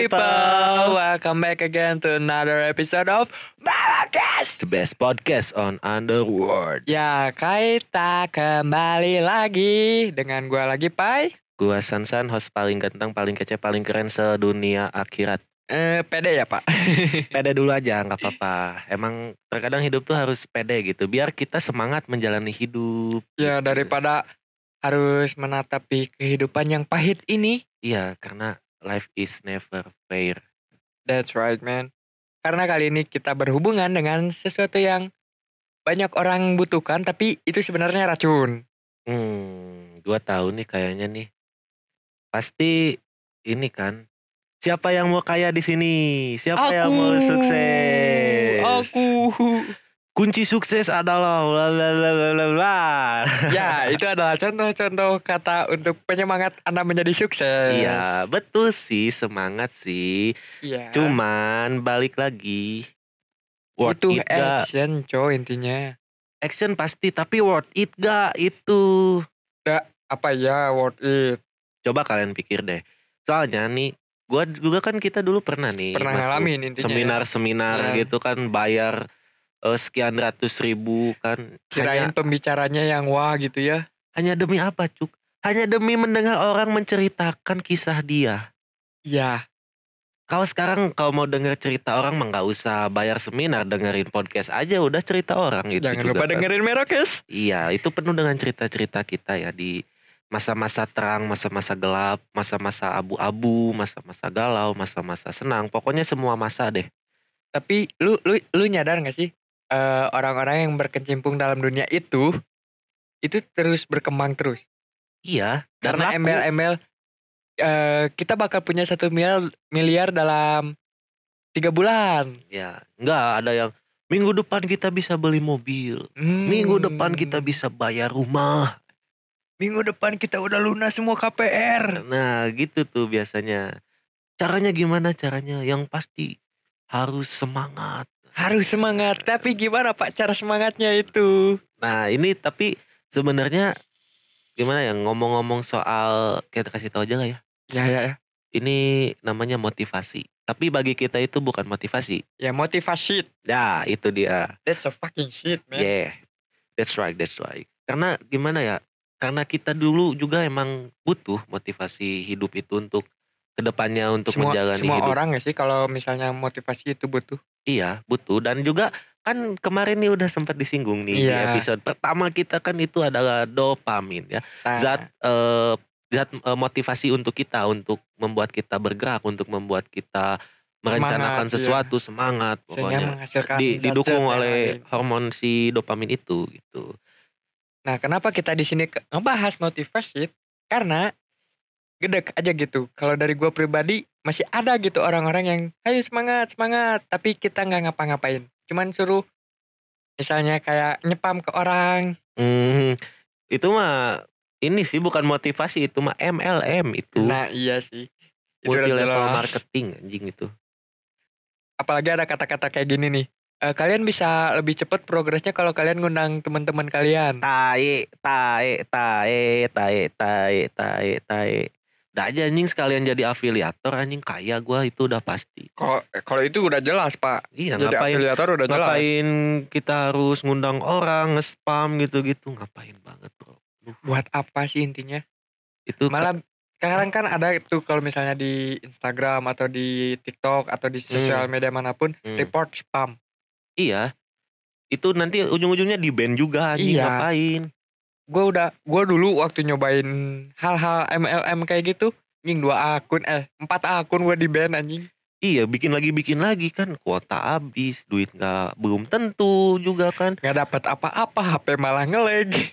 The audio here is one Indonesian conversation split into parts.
People, welcome back again to another episode of Marrakesh. The best podcast on Underworld. Ya, kita kembali lagi dengan gua lagi Pai. Gua Sansan, host paling ganteng, paling kece, paling keren sedunia akhirat. Eh, pede ya Pak. Pede dulu aja, nggak apa-apa. Emang terkadang hidup tuh harus pede gitu, biar kita semangat menjalani hidup. ya daripada harus menatapi kehidupan yang pahit ini. Iya, karena life is never fair. That's right man. Karena kali ini kita berhubungan dengan sesuatu yang banyak orang butuhkan tapi itu sebenarnya racun. Hmm, gua tahu nih kayaknya nih. Pasti ini kan. Siapa yang mau kaya di sini? Siapa yang mau sukses? Aku. Kunci sukses adalah bla bla bla bla bla bla. ya, itu adalah contoh-contoh kata untuk penyemangat Anda menjadi sukses. Iya, betul sih, semangat sih. Iya. Cuman balik lagi. Worth itu it gak? action, cow intinya. Action pasti, tapi worth it gak itu? Apa ya worth it? Coba kalian pikir deh. Soalnya nih, gua juga kan kita dulu pernah nih Pernah ngalamin intinya. ya. seminar-seminar Nah. gitu kan bayar eh, sekian ratus ribu kan Kirain hanya pembicaranya yang wah gitu ya. hanya demi apa cuk hanya demi mendengar orang menceritakan kisah dia Iya. kalau sekarang kalau mau denger cerita orang mah nggak usah bayar seminar dengerin podcast aja udah cerita orang gitu Jangan juga lupa kan. dengerin Merokes. iya itu penuh dengan cerita-cerita kita ya di masa-masa terang masa-masa gelap masa-masa abu-abu masa-masa galau masa-masa senang pokoknya semua masa deh Tapi lu lu lu nyadar gak sih eh, orang-orang yang berkecimpung dalam dunia itu itu terus berkembang terus. iya Karena laku. embel-embel eh, kita bakal punya satu miliar miliar dalam tiga bulan. Ya, enggak ada yang minggu depan kita bisa beli mobil. Hmm. Minggu depan kita bisa bayar rumah. Minggu depan kita udah lunas semua KPR. Nah, gitu tuh biasanya. Caranya gimana caranya? Yang pasti harus semangat. Harus semangat. Tapi gimana Pak cara semangatnya itu? Nah, ini tapi sebenarnya gimana ya ngomong-ngomong soal kita kasih tahu aja lah ya. Ya ya ya. Ini namanya motivasi. Tapi bagi kita itu bukan motivasi. Ya motivasi. Ya, itu dia. That's a fucking shit man. Yeah, that's right, that's right. Karena gimana ya? Karena kita dulu juga emang butuh motivasi hidup itu untuk ke depannya untuk semua menjalani semua hidup. orang gak sih kalau misalnya motivasi itu butuh. Iya, butuh. Dan juga kan kemarin nih udah sempat disinggung nih di Iya. episode pertama kita kan itu adalah dopamin ya. Nah, Zat eh, zat eh, motivasi untuk kita untuk membuat kita bergerak, untuk membuat kita merencanakan Semangat, iya. sesuatu semangat sehingga pokoknya di, didukung oleh hormon si dopamin itu gitu. Nah, kenapa kita di sini ngebahas motivasi? Karena gede aja gitu. Kalau dari gue pribadi masih ada gitu orang-orang yang ayo semangat semangat, tapi kita nggak ngapa-ngapain. Cuman suruh misalnya kayak nyepam ke orang. Hmm, itu mah Ini sih bukan motivasi itu mah MLM itu. Nah iya sih. Itu multi level jelas. marketing anjing itu. Apalagi ada kata-kata kayak gini nih. Eh, kalian bisa lebih cepat progresnya kalau kalian ngundang teman-teman kalian. Tae, tae, tae, tae, tae, tae, tae. Udah aja anjing sekalian jadi afiliator anjing kaya gua itu udah pasti. Kalau kalau itu udah jelas pak. Iya Jadi ngapain afiliator udah jelas. ngapain kita harus ngundang orang nge-spam gitu-gitu ngapain banget bro. Buat apa sih intinya? Itu Malah sekarang kan ada tuh kalau misalnya di Instagram atau di TikTok atau di sosial media mana pun Hmm. report spam. iya. Itu nanti ujung-ujungnya di ban juga anjing Iya. ngapain. Gue udah gue dulu waktu nyobain hal-hal MLM kayak gitu nying dua akun eh empat akun gue di ban anjing. Iya bikin lagi bikin lagi kan kuota habis duit nggak belum tentu juga kan nggak dapat apa-apa HP malah ngeleg.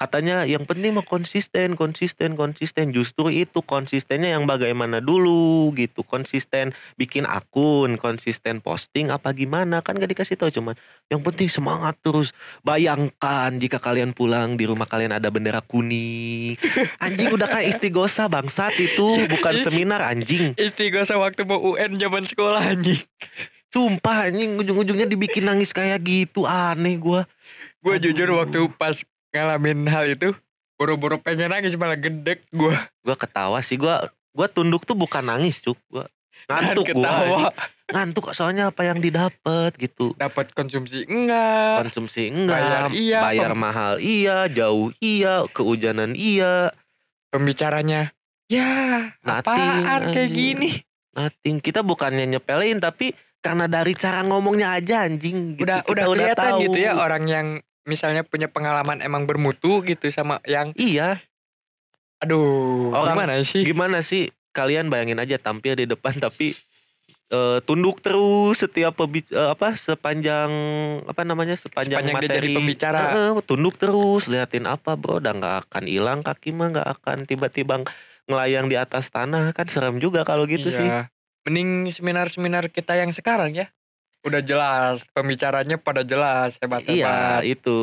Katanya yang penting mah konsisten konsisten konsisten. Justru itu konsistennya yang bagaimana dulu gitu. Konsisten bikin akun konsisten posting apa gimana kan gak dikasih tahu cuman. Yang penting semangat terus. Bayangkan jika kalian pulang di rumah kalian ada bendera kuning. Anjing udah kayak istighosa bangsat itu. Bukan seminar anjing. Istighosa waktu mau UN zaman sekolah anjing. sumpah anjing ujung-ujungnya dibikin nangis kayak gitu. Aneh gua. Gue jujur waktu pas ngalamin hal itu buru-buru pengen nangis malah gedek gue. gua ketawa sih gua gua tunduk tuh bukan nangis cuk gua ngantuk gua ketawa. ngantuk soalnya apa yang didapat gitu Dapat konsumsi enggak. konsumsi enggak Bayar iya, bayar mahal iya jauh iya kehujanan iya Pembicaranya ya Nothing, apaan kayak gini. nothing kita bukannya nyepelin tapi karena dari cara ngomongnya aja anjing gitu. Udah Kita udah kelihatan tahu. gitu ya orang yang misalnya punya pengalaman emang bermutu gitu sama yang iya aduh Orang- gimana sih? gimana sih kalian bayangin aja tampil di depan tapi eh, tunduk terus setiap pebi- eh, apa sepanjang apa namanya sepanjang, Sepanjang materi pembicara. Eh, tunduk terus liatin apa bro udah nggak akan hilang kaki mah nggak akan tiba-tiba ngelayang di atas tanah kan serem juga kalau gitu Iya. sih Mending seminar-seminar kita yang sekarang ya. Udah jelas, pembicaranya pada jelas, iya hebat-hebat. itu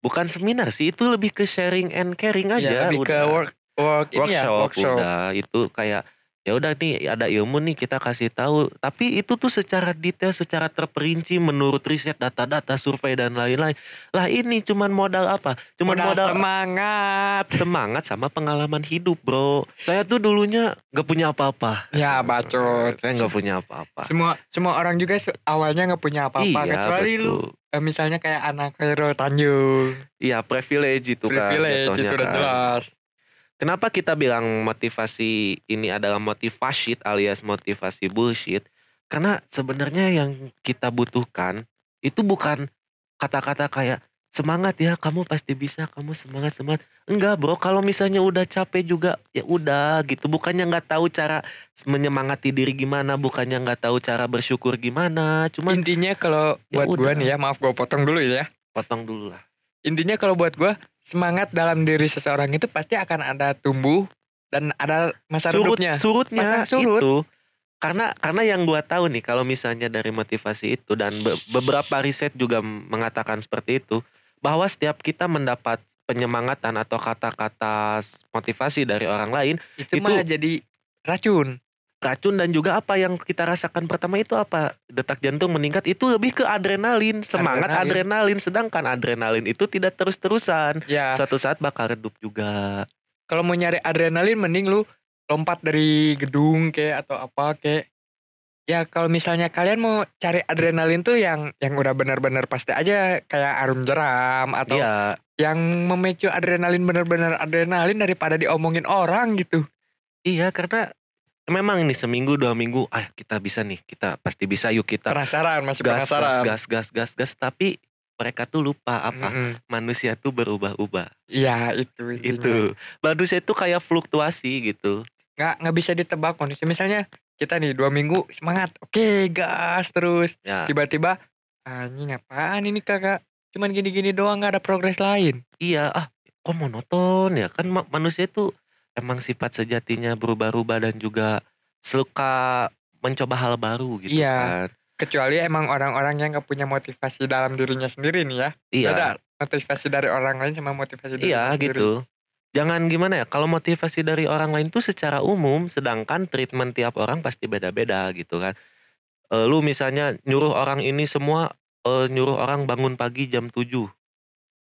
bukan seminar sih itu lebih ke sharing and caring Iya, aja lebih ke udah. work work ini ya, workshop, workshop. udah itu kayak ya udah nih ada ilmu nih kita kasih tahu tapi itu tuh secara detail secara terperinci menurut riset data-data survei dan lain-lain lah ini cuman modal apa cuman Modal modal, semangat. semangat sama pengalaman hidup bro saya tuh dulunya nggak punya apa-apa Ya bacot. saya nggak punya apa-apa Semua semua orang juga awalnya nggak punya apa-apa iya kecuali lu betul eh, misalnya kayak anak Khairul Tanjung. iya privilege itu kan Privilege itu udah kan. jelas. Kenapa kita bilang motivasi ini adalah motivasi alias motivasi bullshit? Karena sebenarnya yang kita butuhkan itu bukan kata-kata kayak semangat ya, kamu pasti bisa, kamu semangat semangat. Enggak bro, kalau misalnya udah capek juga ya udah gitu. Bukannya nggak tahu cara menyemangati diri gimana, bukannya nggak tahu cara bersyukur gimana. Cuman Intinya kalau Ya buat udah. nih ya, maaf gua potong dulu ya. potong dulu lah. Intinya kalau buat gua semangat dalam diri seseorang itu pasti akan ada tumbuh dan ada masa surut redupnya. surutnya Pasang surut. itu karena karena yang gua tahu nih kalau misalnya dari motivasi itu dan be- beberapa riset juga mengatakan seperti itu bahwa setiap kita mendapat penyemangatan atau kata-kata motivasi dari orang lain Itu, itu- malah jadi racun. Racun dan juga apa yang kita rasakan pertama itu apa? Detak jantung meningkat itu lebih ke adrenalin semangat adrenalin, sedangkan adrenalin itu tidak terus-terusan. Ya, suatu saat bakal redup juga. Kalau mau nyari adrenalin mending lu lompat dari gedung kayak atau apa kayak ya kalau misalnya kalian mau cari adrenalin tuh yang yang udah benar-benar pasti aja kayak arum jeram atau iya. yang memicu adrenalin benar-benar adrenalin daripada diomongin orang gitu. Iya karena memang ini seminggu dua minggu ah kita bisa nih kita pasti bisa yuk kita penasaran masih gas gas penasaran. gas gas gas gas tapi mereka tuh lupa apa Mm-mm. manusia tuh berubah-ubah. Iya itu intinya. itu manusia tuh kayak fluktuasi gitu. Nggak nggak bisa ditebak kondisi. Misalnya kita nih dua minggu semangat. Oke gas terus. Ya. Tiba-tiba anjing apaan ini kakak cuman gini-gini doang nggak ada progres lain. Iya ah kok monoton ya? Kan ma- manusia itu emang sifat sejatinya berubah-ubah dan juga suka mencoba hal baru gitu Iya. kan. Kecuali emang orang-orang yang nggak punya motivasi dalam dirinya sendiri nih ya. Iya. Beda motivasi dari orang lain sama motivasi dari iya sendiri. gitu. Jangan gimana ya kalau motivasi dari orang lain tuh secara umum sedangkan treatment tiap orang pasti beda-beda gitu kan. Eh, lu misalnya nyuruh orang ini semua eh, nyuruh orang bangun pagi jam 7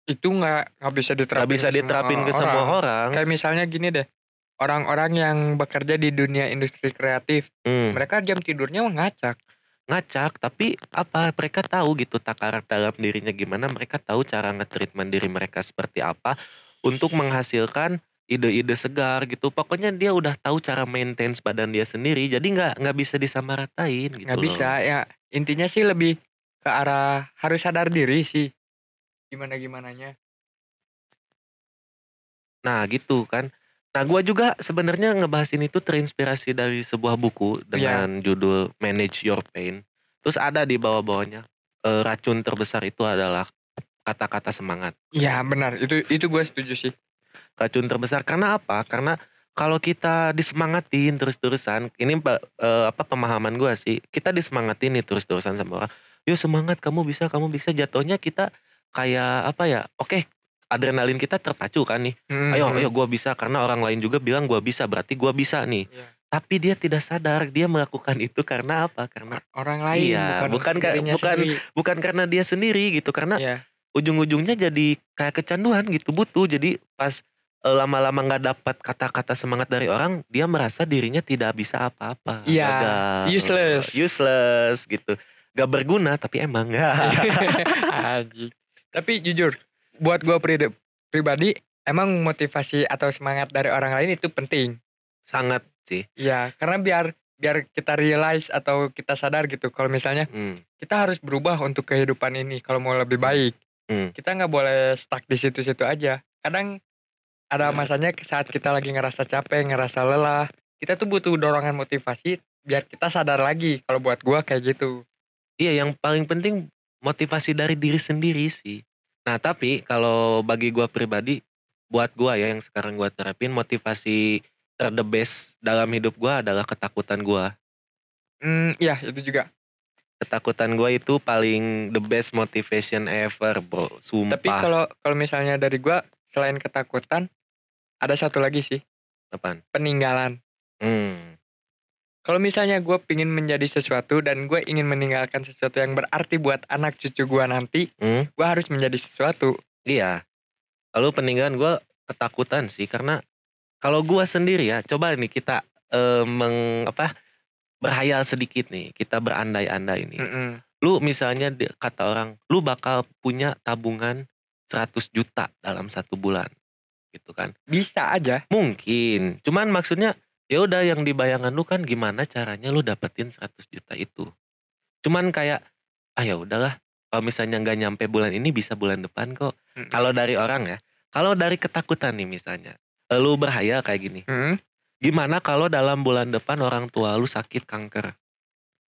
Itu nggak nggak bisa diterapin. nggak bisa ke semua ke semua orang Kayak misalnya gini deh, orang-orang yang bekerja di dunia industri kreatif, Hmm, mereka jam tidurnya ngacak. ngacak tapi apa mereka tahu gitu takaran dalam dirinya gimana mereka tahu cara nge-treatment diri mereka seperti apa untuk menghasilkan ide-ide segar gitu pokoknya dia udah tahu cara maintain badan dia sendiri jadi nggak nggak bisa disamaratain gitu Nggak bisa ya. Intinya sih lebih ke arah harus sadar diri sih. Gimana gimananya. Nah gitu kan. Nah gua juga sebenarnya ngebahas ini tuh terinspirasi dari sebuah buku Iya. dengan judul Manage Your Pain. Terus ada di bawah-bawahnya eh, racun terbesar itu adalah kata-kata semangat. Iya benar. Itu itu gue setuju sih. Racun terbesar karena apa? Karena kalau kita disemangatin terus-terusan, ini eh, apa pemahaman gua sih, kita disemangatin nih terus-terusan sama orang. Yo semangat, kamu bisa, kamu bisa. Jatuhnya kita kayak apa ya? Oke, adrenalin kita terpacu kan nih. Mm, ayo mm. ayo gue bisa karena orang lain juga bilang gue bisa berarti gue bisa nih Iya. tapi dia tidak sadar dia melakukan itu karena apa karena Orang lain Iya, bukan bukan bukan sendiri. bukan karena dia sendiri gitu karena Iya. ujung-ujungnya jadi kayak kecanduan gitu butuh jadi pas eh, lama-lama nggak dapat kata-kata semangat dari orang dia merasa dirinya tidak bisa apa-apa Iya, gagal, useless. useless gitu gak berguna tapi emang Anjing. Tapi jujur, buat gue pribadi, emang motivasi atau semangat dari orang lain itu penting. sangat sih Iya, karena biar biar kita realize atau kita sadar gitu. Kalau misalnya Hmm, kita harus berubah untuk kehidupan ini. Kalau mau lebih baik, Hmm. kita nggak boleh stuck di situ-situ aja. Kadang ada masanya saat kita lagi ngerasa capek, ngerasa lelah, kita tuh butuh dorongan motivasi biar kita sadar lagi. Kalau buat gua kayak gitu. Iya yang paling penting motivasi dari diri sendiri sih. Nah tapi kalau bagi gua pribadi, buat gua ya yang sekarang gua terapin motivasi ter the best dalam hidup gua adalah ketakutan gua. Hmm, iya itu juga. Ketakutan gua itu paling the best motivation ever bro, sumpah. Tapi kalau kalau misalnya dari gua selain ketakutan ada satu lagi sih, Apaan? peninggalan. Hmm, Kalau misalnya gue pingin menjadi sesuatu dan gue ingin meninggalkan sesuatu yang berarti buat anak cucu gue nanti, hmm, gue harus menjadi sesuatu. iya. Lalu peninggalan gua ketakutan sih karena kalau gua sendiri ya, coba nih kita eh, meng apa berhayal sedikit nih, kita berandai-andai nih. Mm-mm. lu misalnya kata orang lu bakal punya tabungan 100 juta dalam satu bulan gitu kan Bisa aja. mungkin cuman maksudnya ya udah yang dibayangan lu kan gimana caranya lu dapetin 100 juta itu cuman kayak ah ya udahlah kalau misalnya nggak nyampe bulan ini bisa bulan depan kok Mm-mm. kalau dari orang ya kalau dari ketakutan nih misalnya eh, lu berhayal kayak gini Mm-mm. Gimana kalau dalam bulan depan orang tua lu sakit kanker?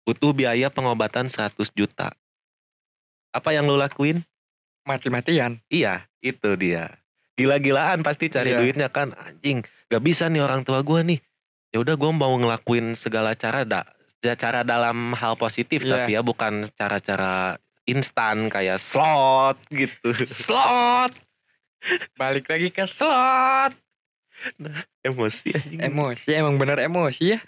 Butuh biaya pengobatan 100 juta. Apa yang lu lakuin? Mati-matian. Iya, itu dia. Gila-gilaan pasti cari Iya. duitnya kan. Anjing, gak bisa nih orang tua gua nih. Ya udah gua mau ngelakuin segala cara da ya cara dalam hal positif Iya. tapi ya bukan cara-cara instan kayak slot gitu. Slot. Balik lagi ke slot. Emosi anjing. Emosi emang bener emosi ya.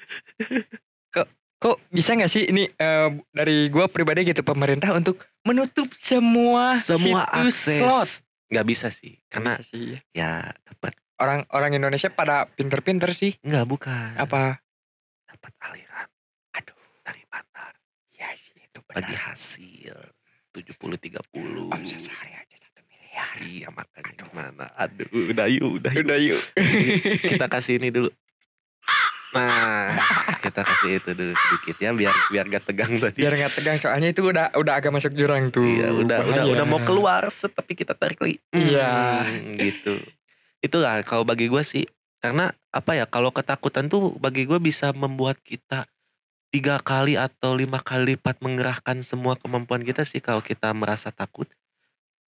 Kok kok bisa nggak sih ini eh, dari gue pribadi gitu pemerintah untuk menutup semua Semua slot. akses. Gak bisa sih. Karena Bisa sih. ya dapat orang orang Indonesia pada pinter-pinter sih. Enggak bukan. Apa? Dapat aliran. Aduh, dari mana? Ya sih itu Bagi hasil 70 30. Omset sehari aja satu miliar. Iya makanya gimana? Aduh, udah yuk, udah yuk. Udah yuk. Kita kasih ini dulu. Nah, kita kasih itu dulu sedikit ya biar biar gak tegang tadi. Biar nggak tegang soalnya itu udah udah agak masuk jurang tuh. Iya, udah udah Bahaya. udah mau keluar set tapi kita tarik lagi. Iya. Hmm, gitu. Itulah kalau bagi gue sih karena apa ya kalau ketakutan tuh bagi gue bisa membuat kita tiga kali atau lima kali lipat mengerahkan semua kemampuan kita sih kalau kita merasa takut.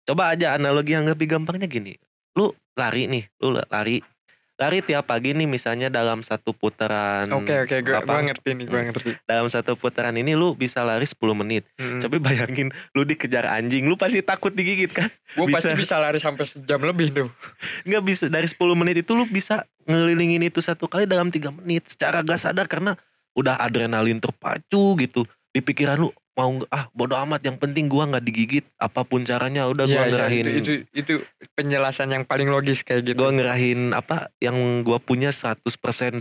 Coba aja analogi yang lebih gampangnya gini. Lu lari nih, lu lari. Lari tiap pagi nih misalnya dalam satu putaran Oke oke gue apa? gua ngerti nih gue Hmm. ngerti. dalam satu putaran ini lu bisa lari 10 menit Hmm. Coba bayangin lu dikejar anjing, lu pasti takut digigit kan? Gue pasti bisa. bisa lari sampai sejam lebih tuh. Nggak bisa dari 10 menit itu lu bisa ngelilingin itu satu kali dalam tiga menit secara gak sadar karena udah adrenalin terpacu gitu. Di pikiran lu mau ah bodo amat yang penting gua nggak digigit apa pun caranya udah gua Iya, iya, ngerahin itu, itu itu penjelasan yang paling logis kayak gitu. gua ngerahin apa yang gua punya 100% 300%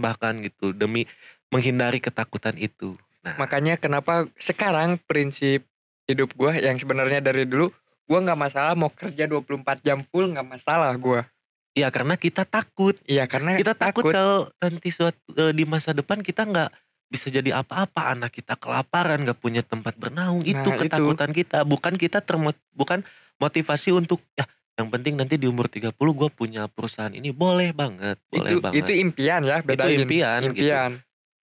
bahkan gitu demi menghindari ketakutan itu. Nah, Makanya kenapa sekarang prinsip hidup gue yang sebenarnya dari dulu gue nggak masalah mau kerja 24 jam full nggak masalah gue. ya karena kita takut Iya karena kita takut, kalau nanti suatu eh, di masa depan kita nggak bisa jadi apa-apa anak kita kelaparan nggak punya tempat bernaung itu Nah, itu. ketakutan kita bukan kita termot bukan motivasi untuk ya yang penting nanti di umur 30 gue punya perusahaan ini boleh banget boleh itu banget itu impian ya bedain. impian, gitu. impian.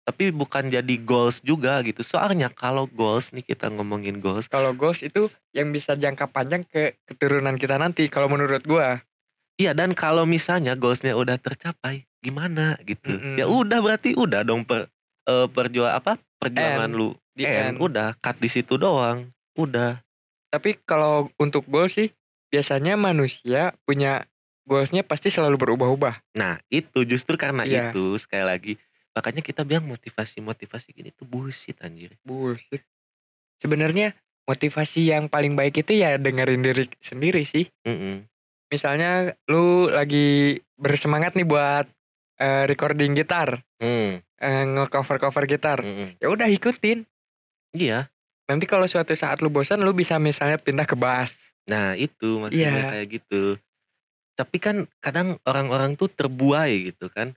tapi bukan jadi goals juga gitu soalnya kalau goals nih kita ngomongin goals Kalau goals itu yang bisa jangka panjang ke keturunan kita nanti kalau menurut gue. iya dan kalau misalnya goalsnya udah tercapai gimana gitu Mm-mm. ya udah berarti udah dong per eh, perjuang apa perjuangan End. lu Di end end. udah cut di situ doang udah Tapi kalau untuk goals sih biasanya manusia punya goalsnya pasti selalu berubah-ubah. nah itu justru karena Iya. itu sekali lagi makanya kita bilang motivasi motivasi gini tuh bullshit anjir Bullshit. Sebenarnya motivasi yang paling baik itu ya dengerin diri sendiri sih. Mm-mm. Misalnya lu lagi bersemangat nih buat eh, recording gitar, Mm, eh, nge-cover-cover gitar. mm-mm. Ya udah ikutin. iya Nanti kalau suatu saat lu bosan lu bisa misalnya pindah ke bass. nah itu maksudnya Iya. kayak gitu tapi kan kadang orang-orang tuh terbuai gitu kan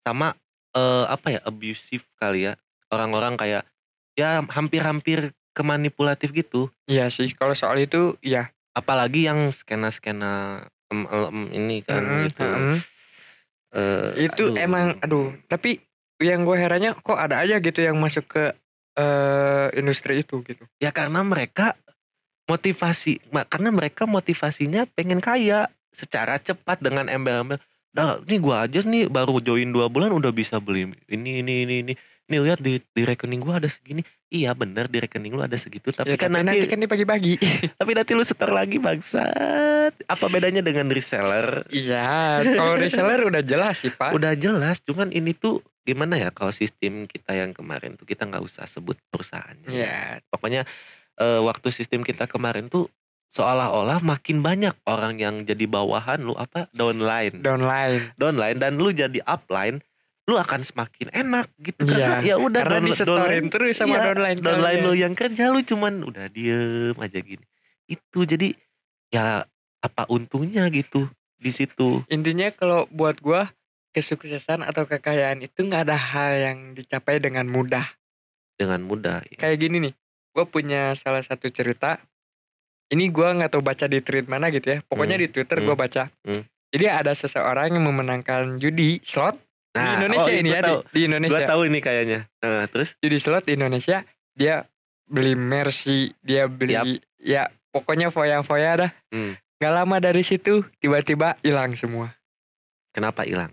sama eh, apa ya abusive kali ya orang-orang kayak ya hampir-hampir kemanipulatif gitu Iya sih, kalau soal itu ya. apalagi yang skena-skena em, em, ini kan Mm-mm, gitu mm-mm. Eh, Itu aduh. emang aduh, tapi yang gue herannya kok ada aja gitu yang masuk ke eh industri itu gitu. ya karena mereka motivasi karena mereka motivasinya pengen kaya secara cepat dengan embel-embel dah ini gua aja nih baru join dua bulan udah bisa beli ini ini ini ini nih lihat di di rekening gua ada segini iya bener di rekening lu ada segitu tapi Ya, kan tapi nanti, kan dibagi-bagi. tapi nanti lu setor lagi bangsat apa bedanya dengan reseller Iya, kalau reseller udah jelas sih pak. udah jelas cuman ini tuh gimana ya kalau sistem kita yang kemarin tuh kita nggak usah sebut perusahaannya. Iya, pokoknya eh, waktu sistem kita kemarin tuh seolah-olah makin banyak orang yang jadi bawahan lu apa downline. Downline. downline dan lu jadi upline lu akan semakin enak gitu. Karena Iya, ya udah Karena disetorin downline- terus sama iya, downline. downline lu yang kerja lu cuman udah diem aja gini. Itu jadi ya apa untungnya gitu di situ. Intinya kalau buat gua kesuksesan atau kekayaan itu nggak ada hal yang dicapai dengan mudah. dengan mudah Kayak gini nih, gua punya salah satu cerita. Ini gua nggak tahu baca di tweet mana gitu ya. Pokoknya Hmm, di Twitter gua baca. hmm. Jadi ada seseorang yang memenangkan judi slot di Nah, Indonesia oh, ini ya tahu. di, di Indonesia. tahu ini kayaknya Nah, terus Judi slot di Indonesia dia beli Mercy, dia beli ya pokoknya foya-foya dah. Hmm. Gak lama dari situ tiba-tiba hilang semua. kenapa hilang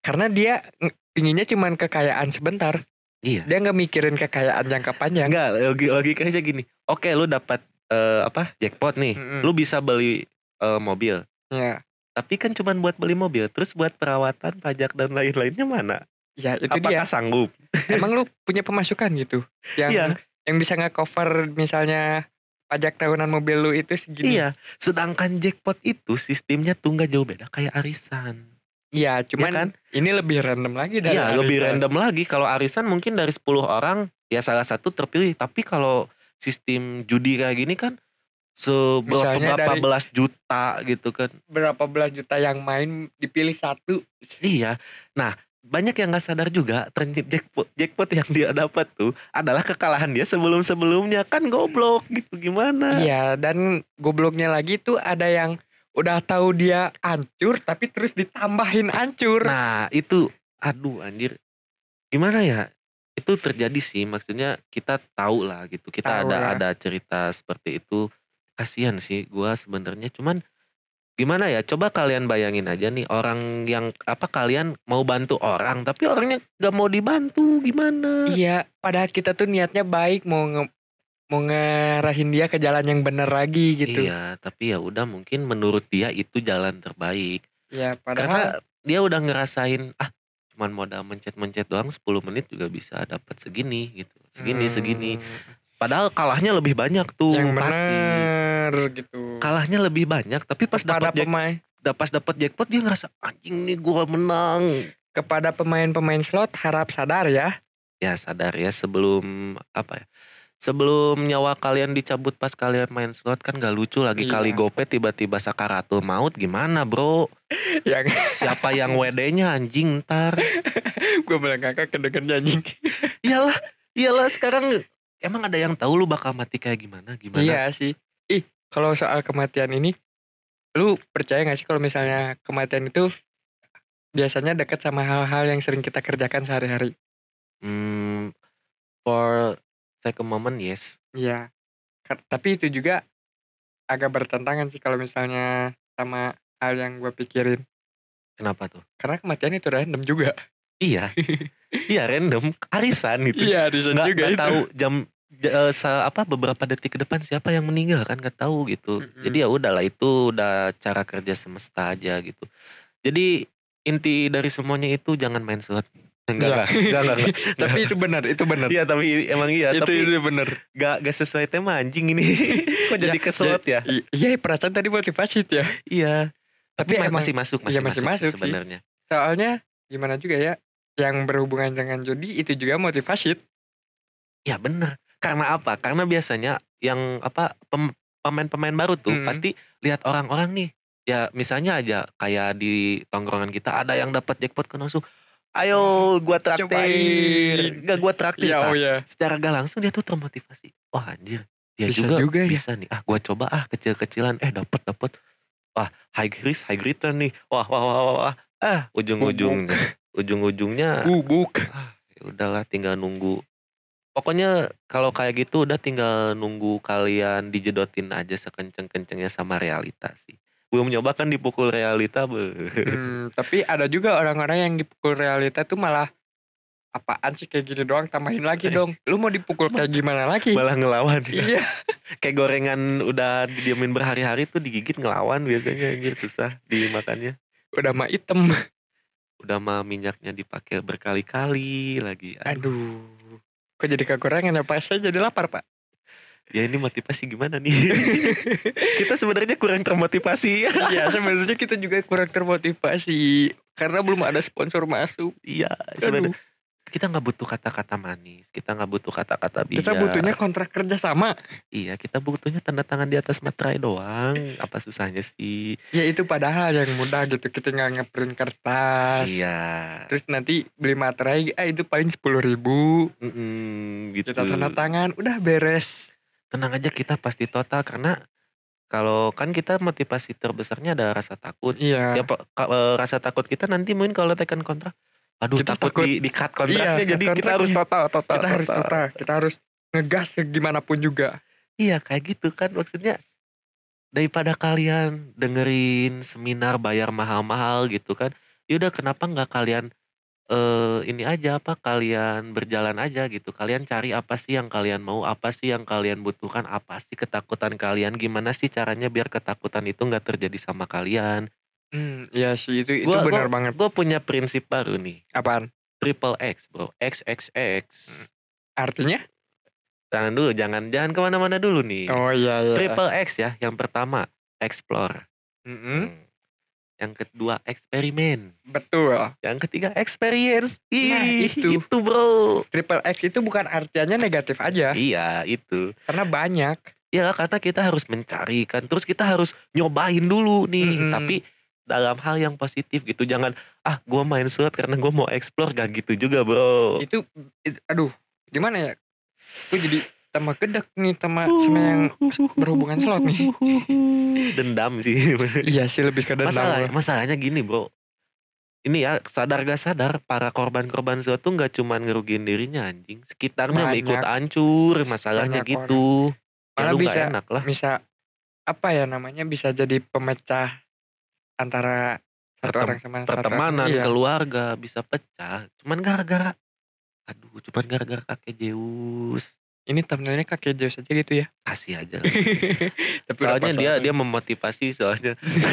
Karena dia pinginnya cuman kekayaan sebentar. iya Dia nggak mikirin kekayaan jangka panjang. Enggak, logi logikanya gini. Oke, lu dapat eh, apa? jackpot nih. Mm-mm. Lu bisa beli eh, mobil. Ya, Tapi kan cuman buat beli mobil, terus buat perawatan, pajak dan lain-lainnya mana? ya itu Apakah dia. sanggup? Emang lu punya pemasukan gitu yang Iya. yang bisa nggak cover misalnya pajak tahunan mobil lu itu segini. Iya. Sedangkan jackpot itu sistemnya tuh nggak jauh beda kayak arisan. Iya, cuman kan? ini lebih random lagi dari Iya, lebih random lagi. Kalau arisan mungkin dari 10 orang ya salah satu terpilih. Tapi kalau sistem judi kayak gini kan seberapa Misalnya berapa dari- belas juta gitu kan. Berapa belas juta yang main dipilih satu. Iya. Nah, banyak yang nggak sadar juga ternyata jackpot jackpot yang dia dapat tuh adalah kekalahan dia sebelum sebelumnya kan goblok gitu gimana? Iya, dan gobloknya lagi tuh ada yang udah tahu dia hancur tapi terus ditambahin hancur. Nah itu aduh anjir. Gimana ya? Itu terjadi sih maksudnya kita tahu lah gitu. Kita Tahu ada lah. ada cerita seperti itu. Kasihan sih gua sebenarnya. Cuman gimana ya? Coba kalian bayangin aja nih orang yang apa kalian mau bantu orang tapi orangnya gak mau dibantu. Gimana? Iya, padahal kita tuh niatnya baik mau nge mau ngarahin dia ke jalan yang bener lagi gitu. iya tapi ya udah mungkin menurut dia itu jalan terbaik. Ya, karena padahal dia udah ngerasain ah cuman modal mencet-mencet doang 10 menit juga bisa dapat segini gitu. Segini Hmm, segini. Padahal kalahnya lebih banyak tuh yang pasti. bener gitu. kalahnya lebih banyak tapi pas dapat pemain. pas dapat jackpot dia ngerasa anjing nih gua menang. Kepada pemain-pemain slot harap sadar ya. ya sadar ya sebelum apa ya sebelum nyawa kalian dicabut pas kalian main slot kan gak lucu lagi Iya. kali gope tiba-tiba sakaratul maut gimana bro yang siapa yang WD-nya anjing ntar gue bilang kakak kedenger anjing. iyalah iyalah sekarang emang ada yang tahu lu bakal mati kayak gimana gimana Iya sih. Ih, kalau soal kematian ini, lu percaya gak sih kalau misalnya kematian itu biasanya dekat sama hal-hal yang sering kita kerjakan sehari-hari? hmm, for second moment yes. Iya. Tapi itu juga agak bertentangan sih kalau misalnya sama hal yang gue pikirin. kenapa tuh? Karena kematian itu random juga. iya. Iya random. Arisan itu. Iya, di nggak nggak tahu jam eh, sa- apa beberapa detik ke depan siapa yang meninggal kan nggak tahu gitu. Mm-mm. jadi ya udahlah itu udah cara kerja semesta aja gitu. Jadi inti dari semuanya itu jangan main slot enggak Iya. enggak enggak enggak, enggak. Tapi itu benar, itu benar. iya tapi emang iya itu tapi itu benar. gak, gak sesuai tema anjing ini kok jadi Ya, ke slot ya Iya, perasaan tadi motivasi ya. iya Tapi tapi emang masih masuk masih, iya, masih masuk, masuk sebenarnya soalnya gimana juga ya yang berhubungan dengan judi itu juga motivasi. ya bener karena apa karena biasanya yang apa pem- pemain-pemain baru tuh Mm. pasti lihat orang-orang nih ya misalnya aja kayak di tongkrongan kita ada yang dapat jackpot kan langsung ayo gua traktir. Cobain. gak gua traktir Nah, oh ya. secara gak langsung dia tuh termotivasi. Wah anjir. Dia Bisa juga, juga ya. bisa nih. Ah gua coba ah kecil-kecilan. Eh dapat dapat wah high risk high return nih. Wah wah wah wah, wah. ah ujung-ujungnya ujung-ujungnya. Bubuk. ya udahlah tinggal nunggu. Pokoknya kalau kayak gitu udah tinggal nunggu kalian dijedotin aja sekenceng-kencengnya sama realita sih belum nyoba kan dipukul realita be. Hmm, tapi ada juga orang-orang yang dipukul realita tuh malah apaan sih kayak gini doang tambahin lagi dong. Lu mau dipukul kayak gimana lagi? malah ngelawan Iya. kayak gorengan udah didiamin berhari-hari tuh digigit ngelawan biasanya anjir susah dimakannya Udah mah item. udah mah minyaknya dipakai berkali-kali lagi Aduh. Kok jadi kegorengan ya Pak? Saya jadi lapar Pak. Ya ini motivasi gimana nih kita sebenarnya kurang termotivasi Iya sebenarnya kita juga kurang termotivasi. Karena belum ada sponsor masuk. iya sebenarnya kita nggak butuh kata-kata manis kita nggak butuh kata-kata bijak Kita butuhnya kontrak kerja sama. iya kita butuhnya tanda tangan di atas materai doang apa susahnya sih Ya itu padahal yang mudah gitu. Kita nggak ngeprint kertas. iya Terus nanti beli materai, ah itu paling sepuluh ribu. Mm-mm, gitu Kita tanda tangan, udah beres. Tenang aja kita pasti total karena kalau kan kita motivasi terbesarnya ada rasa takut Iya. ya rasa takut kita nanti mungkin kalau tekan kontrak aduh Kita takut, takut. di, di cut kontraknya Iya, jadi cut kita harus total total kita harus total, kita harus ngegas gimana pun juga. iya kayak gitu kan maksudnya daripada kalian dengerin seminar bayar mahal-mahal gitu kan yaudah kenapa nggak kalian eh ini aja apa kalian berjalan aja gitu kalian cari apa sih yang kalian mau apa sih yang kalian butuhkan apa sih ketakutan kalian gimana sih caranya biar ketakutan itu nggak terjadi sama kalian Hmm, iya sih itu itu Gua- benar banget. gue punya prinsip baru nih Apaan? triple X bro XXX Artinya? jangan dulu jangan jangan ke mana-mana dulu nih Oh iya iya. triple X ya yang pertama explore Mm-mm, Hmm. Yang kedua eksperimen Betul. yang ketiga experience Nah, Ih, itu. itu bro Triple X itu bukan artinya negatif aja, iya itu karena banyak. ya karena kita harus mencari kan terus kita harus nyobain dulu nih Mm-mm. tapi dalam hal yang positif gitu jangan ah gua main slot karena gua mau explore gak gitu juga bro Itu, it- aduh, gimana ya? Gue jadi tambah gedek nih sama sama yang berhubungan slot nih. dendam sih iya sih lebih ke dendam. Masalah, masalahnya gini bro ini ya sadar gak sadar para korban-korban slot tuh nggak cuman ngerugiin dirinya anjing sekitarnya Banyak. ikut hancur masalahnya Banyak gitu ya Malah lu bisa- enak lah Bisa apa ya namanya bisa jadi pemecah antara satu Pertem- orang sama satu pertemanan, orang. Iya. keluarga bisa pecah. Cuman gara-gara aduh, cuman gara-gara kakek Zeus. Ini thumbnailnya kakek Zeus aja gitu ya. Kasih aja. Tapi soalnya dia dia memotivasi soalnya.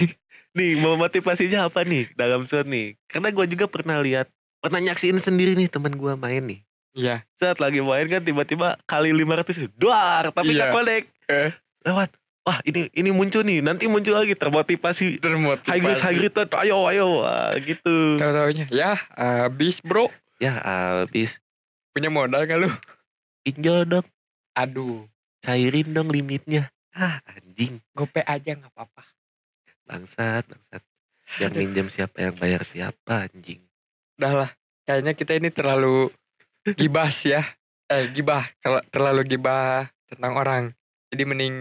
nih, memotivasinya apa nih dalam shot nih? Karena gue juga pernah lihat, pernah nyaksiin sendiri nih teman gue main nih. Iya. Saat lagi main kan tiba-tiba kali 500 duar, tapi Iya. nggak connect. Eh. Lewat. Wah, ini ini muncul nih, nanti muncul lagi termotivasi. Termotivasi. High grade, ayo, ayo, Wah, gitu. Tahu-taunya ya habis bro. Ya habis Punya modal gak lu? Pinjol dong, Aduh. cairin dong limitnya. Ah, anjing, Gope aja nggak apa-apa. bangsat, bangsat. Yang Aduh. minjem siapa, yang bayar siapa, anjing. Udah lah. Kayaknya kita ini terlalu gibas ya. Eh gibah. Kalau terlalu gibah tentang orang. Jadi mending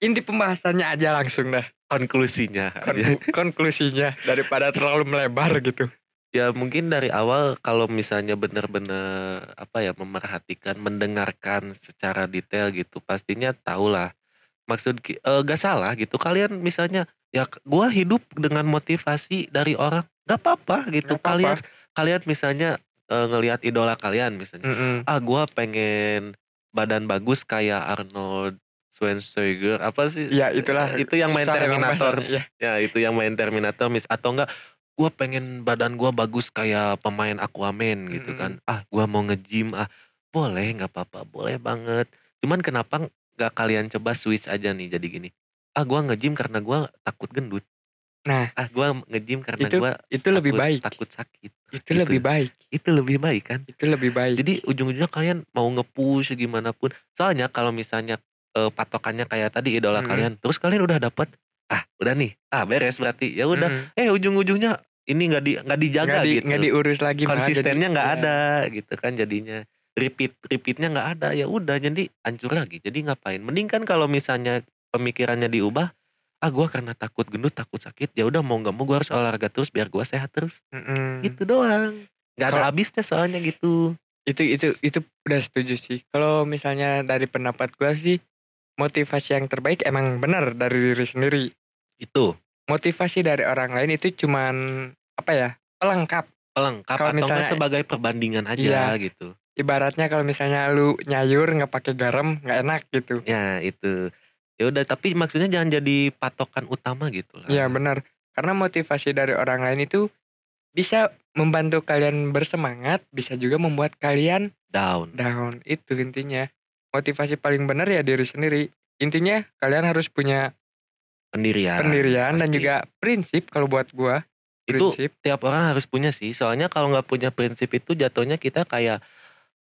inti pembahasannya aja langsung dah. Konklusinya. Kon- konklusinya daripada terlalu melebar gitu. Ya mungkin dari awal kalau misalnya benar-benar apa ya memerhatikan mendengarkan secara detail gitu pastinya tahulah maksud eh, gak salah gitu kalian misalnya ya gua hidup dengan motivasi dari orang gak apa-apa gitu Nggak apa-apa. kalian kalian misalnya eh, ngelihat idola kalian misalnya Mm-mm. ah gua pengen badan bagus kayak Arnold Schwarzenegger apa sih Ya itulah. itu yang main Susah emang Terminator bahasanya. ya itu yang main Terminator mis atau enggak gue pengen badan gue bagus kayak pemain Aquaman gitu kan ah gue mau nge-gym ah boleh nggak apa-apa boleh banget cuman kenapa nggak kalian coba switch aja nih jadi gini ah gue nge-gym karena gue takut gendut Nah. ah gue nge-gym karena Itu gue Itu lebih baik. takut sakit Itu Gitu. lebih baik. itu lebih baik kan Itu lebih baik. jadi ujung-ujungnya kalian mau nge-push gimana pun soalnya kalau misalnya eh, patokannya kayak tadi idola Mm-mm. kalian terus kalian udah dapet ah udah nih ah beres berarti ya udah Mm-mm. eh ujung-ujungnya ini nggak di nggak dijaga nggak di, gitu. nggak diurus lagi konsistennya nggak ya. ada gitu kan jadinya. Repeat repeatnya nggak ada. Ya udah jadi hancur lagi. Jadi ngapain? Mending kan kalau misalnya pemikirannya diubah ah gua karena takut gendut takut sakit ya udah mau nggak mau gua harus olahraga terus biar gua sehat terus. Mm-mm. gitu doang. Nggak ada habisnya soalnya gitu. Itu itu itu udah setuju sih. Kalau misalnya dari pendapat gua sih motivasi yang terbaik emang benar dari diri sendiri. Itu motivasi dari orang lain itu cuman apa ya pelengkap. Pelengkap Kalau atau misalnya- sebagai perbandingan aja Iya. gitu. Ibaratnya kalau misalnya lu nyayur nggak pakai garam nggak enak gitu. Ya itu. Ya udah tapi maksudnya jangan jadi patokan utama gitu lah. Iya benar. Karena motivasi dari orang lain itu bisa membantu kalian bersemangat bisa juga membuat kalian down. down. Itu intinya. Motivasi paling benar ya diri sendiri. Intinya kalian harus punya pendirian. Pendirian dan Ya, pasti. juga prinsip kalau buat gua. Itu prinsip. tiap orang harus punya sih. Soalnya kalau nggak punya prinsip itu jatuhnya kita kayak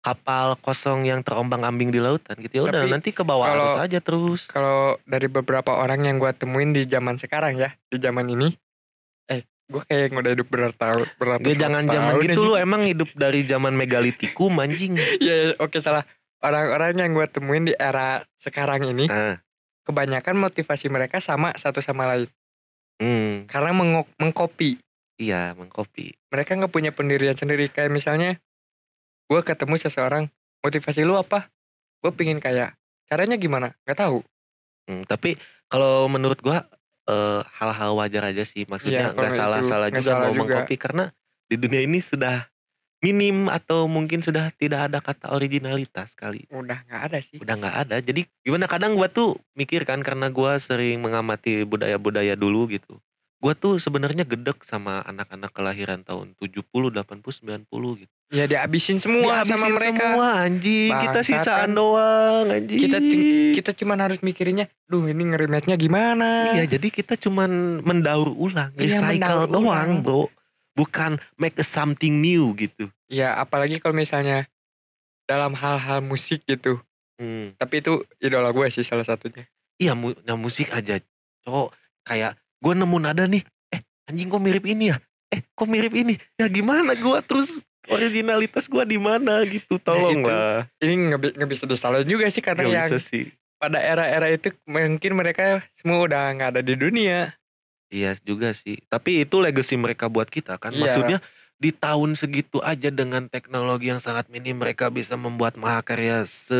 kapal kosong yang terombang ambing di lautan gitu. Ya udah nanti ke bawah kalau- arus aja terus. kalau dari beberapa orang yang gua temuin di zaman sekarang ya di zaman ini eh gua kayak yang udah hidup bertahun beratus Gak jangan zaman tahun gitu lu emang hidup dari zaman megalitikum anjing. Iya iya, oke salah. Orang-orang yang gua temuin di era sekarang ini ah kebanyakan motivasi mereka sama satu sama lain. Hmm, karena mengok- mengcopy. Iya mengkopi mereka nggak punya pendirian sendiri. Kayak misalnya gue ketemu seseorang motivasi lu apa? Gue pingin kayak caranya gimana? Nggak tahu. Hmm, tapi kalau menurut gua eh, hal-hal wajar aja sih. Maksudnya Iya, nggak itu salah-salah juga salah mau juga. mengkopi karena di dunia ini sudah minim atau mungkin sudah tidak ada kata originalitas kali. Udah nggak ada sih. Udah nggak ada. Jadi gimana? Kadang gua tuh mikir kan karena gua sering mengamati budaya-budaya dulu gitu. Gua tuh sebenarnya gedek sama anak-anak kelahiran tahun 70 80 90 gitu. Ya dihabisin semua sama Dihabisin mereka. semua anjing. Kita sisaan kan. doang anjing. Kita kita cuman harus mikirinnya duh ini ngerimetnya gimana? Iya, jadi kita cuman mendaur ulang, Iya, recycle mendaur doang, ulang. bro. Bukan make a something new gitu. ya apalagi kalau misalnya dalam hal-hal musik gitu Hmm. tapi itu idola gue sih salah satunya Iya, mu nah, musik aja. Cowok kayak gue nemu nada nih. Eh, anjing kok mirip ini ya? Eh, kok mirip ini? Ya gimana gua terus originalitas gua di mana gitu. Tolong itu. lah. ini nggak bisa disalahin juga sih karena Gak yang bisa sih. pada era-era itu mungkin mereka semua udah nggak ada di dunia Iya juga sih. Tapi itu legacy mereka buat kita kan. Iya. Maksudnya di tahun segitu aja dengan teknologi yang sangat minim mereka bisa membuat mahakarya se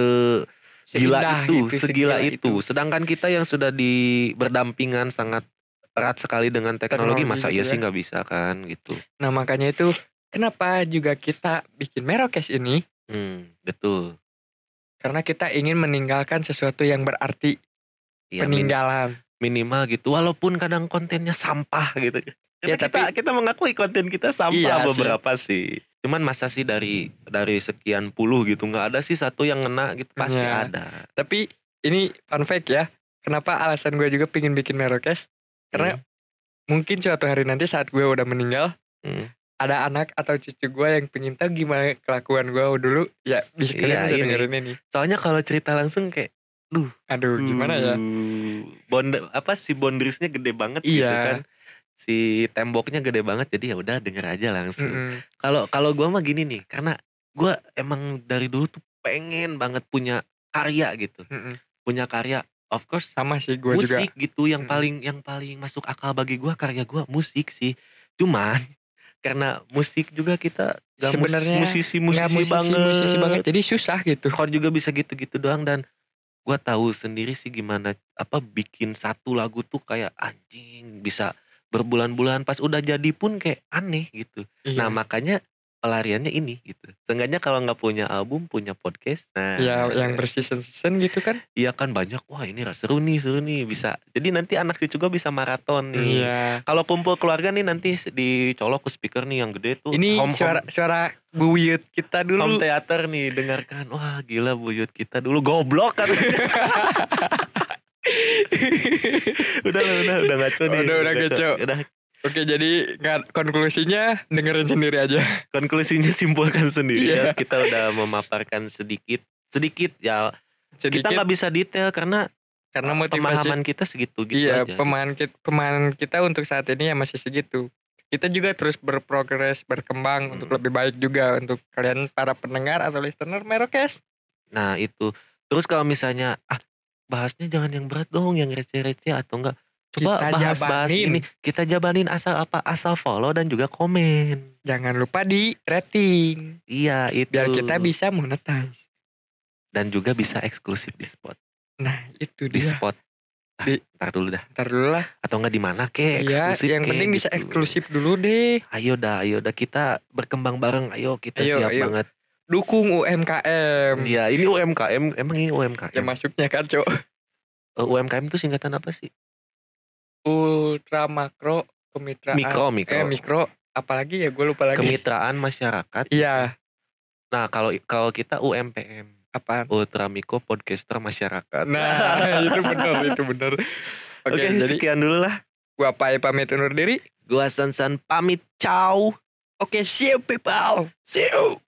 gila itu, gitu, segila itu. Sedangkan kita yang sudah di berdampingan sangat erat sekali dengan teknologi, Teknologi masa iya ya. sih nggak bisa kan gitu. Nah makanya itu kenapa juga kita bikin Merokes ini Hmm, betul. karena kita ingin meninggalkan sesuatu yang berarti min- peninggalan. Minimal gitu walaupun kadang kontennya sampah gitu. Ya, kita tapi- kita mengakui konten kita sampah Iya sih. beberapa sih. Cuman masa sih dari dari sekian puluh gitu nggak ada sih satu yang ngena gitu pasti Iya. ada. Tapi ini fun fact ya. Kenapa alasan gue juga pengen bikin Merokes? Karena mungkin suatu hari nanti saat gue udah meninggal, Hmm. ada anak atau cucu gue yang pengen tahu gimana kelakuan gue dulu. Ya bisa Iya, kalian bisa ini. dengerin ini. Soalnya kalau cerita langsung kayak Aduh gimana ya? Uh, Bond apa sih boundariesnya gede banget gitu Iya. kan. Si temboknya gede banget jadi ya udah denger aja langsung. Kalau kalau gua mah gini nih, karena gua emang dari dulu tuh pengen banget punya karya gitu. Mm-mm. Punya karya of course Sama sih gue juga. musik gitu yang Mm-mm. paling yang paling masuk akal bagi gua karya gua musik sih. Cuman karena musik juga kita Sebenarnya musisi-musisi Nggak banget. musisi banget. Jadi susah gitu. Chord juga bisa gitu-gitu doang dan gua tahu sendiri sih gimana apa bikin satu lagu tuh kayak anjing bisa berbulan-bulan pas udah jadi pun kayak aneh gitu. Nah Iya. makanya pelariannya ini gitu. Seenggaknya kalau nggak punya album punya podcast. Nah ya yang berseason-season gitu kan. iya kan banyak wah ini seru nih seru nih bisa. Jadi nanti anak cucu gue bisa maraton nih. Iya. Kalau kumpul keluarga nih nanti dicolok ke speaker nih yang gede tuh. Ini home, suara suara buyut kita home, dulu. home theater nih dengarkan. Wah gila buyut kita dulu goblok kan. udah udah udah udah ngaco nih. Udah, udah ngaco. Udah Oke jadi nggak- konklusinya dengerin sendiri aja. konklusinya simpulkan sendiri Iya. ya. Kita udah memaparkan sedikit sedikit ya Sedikit kita nggak bisa detail karena karena motivasi. pemahaman kita segitu gitu iya aja. pemahaman kita, pemahaman kita untuk saat ini ya masih segitu. Kita juga terus berprogres berkembang Hmm. untuk lebih baik juga untuk kalian para pendengar atau listener Merokes. Nah itu terus kalau misalnya ah bahasnya jangan yang berat dong, yang receh-receh atau enggak coba Kita bahas-bahas ini kita jabanin asal apa asal follow dan juga komen. Jangan lupa di rating Iya itu. biar kita bisa monetize. dan juga bisa eksklusif di spot Nah itu di dia. spot. Ah, Di- ntar dulu dah Ntar dulu lah. atau enggak di mana kek Iya, eksklusif yang kek, penting bisa gitu. eksklusif dulu deh. Ayo dah, ayo dah kita berkembang bareng. Ayo kita Ayo, siap ayo. banget. Dukung UMKM. Iya, ini UMKM. Emang ini UMKM. Ya masuknya kan, Cok. Eh, UMKM itu singkatan apa sih? Ultra makro kemitraan. Mikro, mikro. Eh mikro. Apalagi ya gue lupa lagi. Kemitraan masyarakat. Iya. Nah, kalau kalau kita UMPM, Apaan? Ultra Mikro Podcaster Masyarakat. Nah itu benar itu benar. Oke Oke, jadi sekian dulu lah. gua Pai pamit undur diri. Gua Sansan pamit. Ciao. Oke see you people. See you.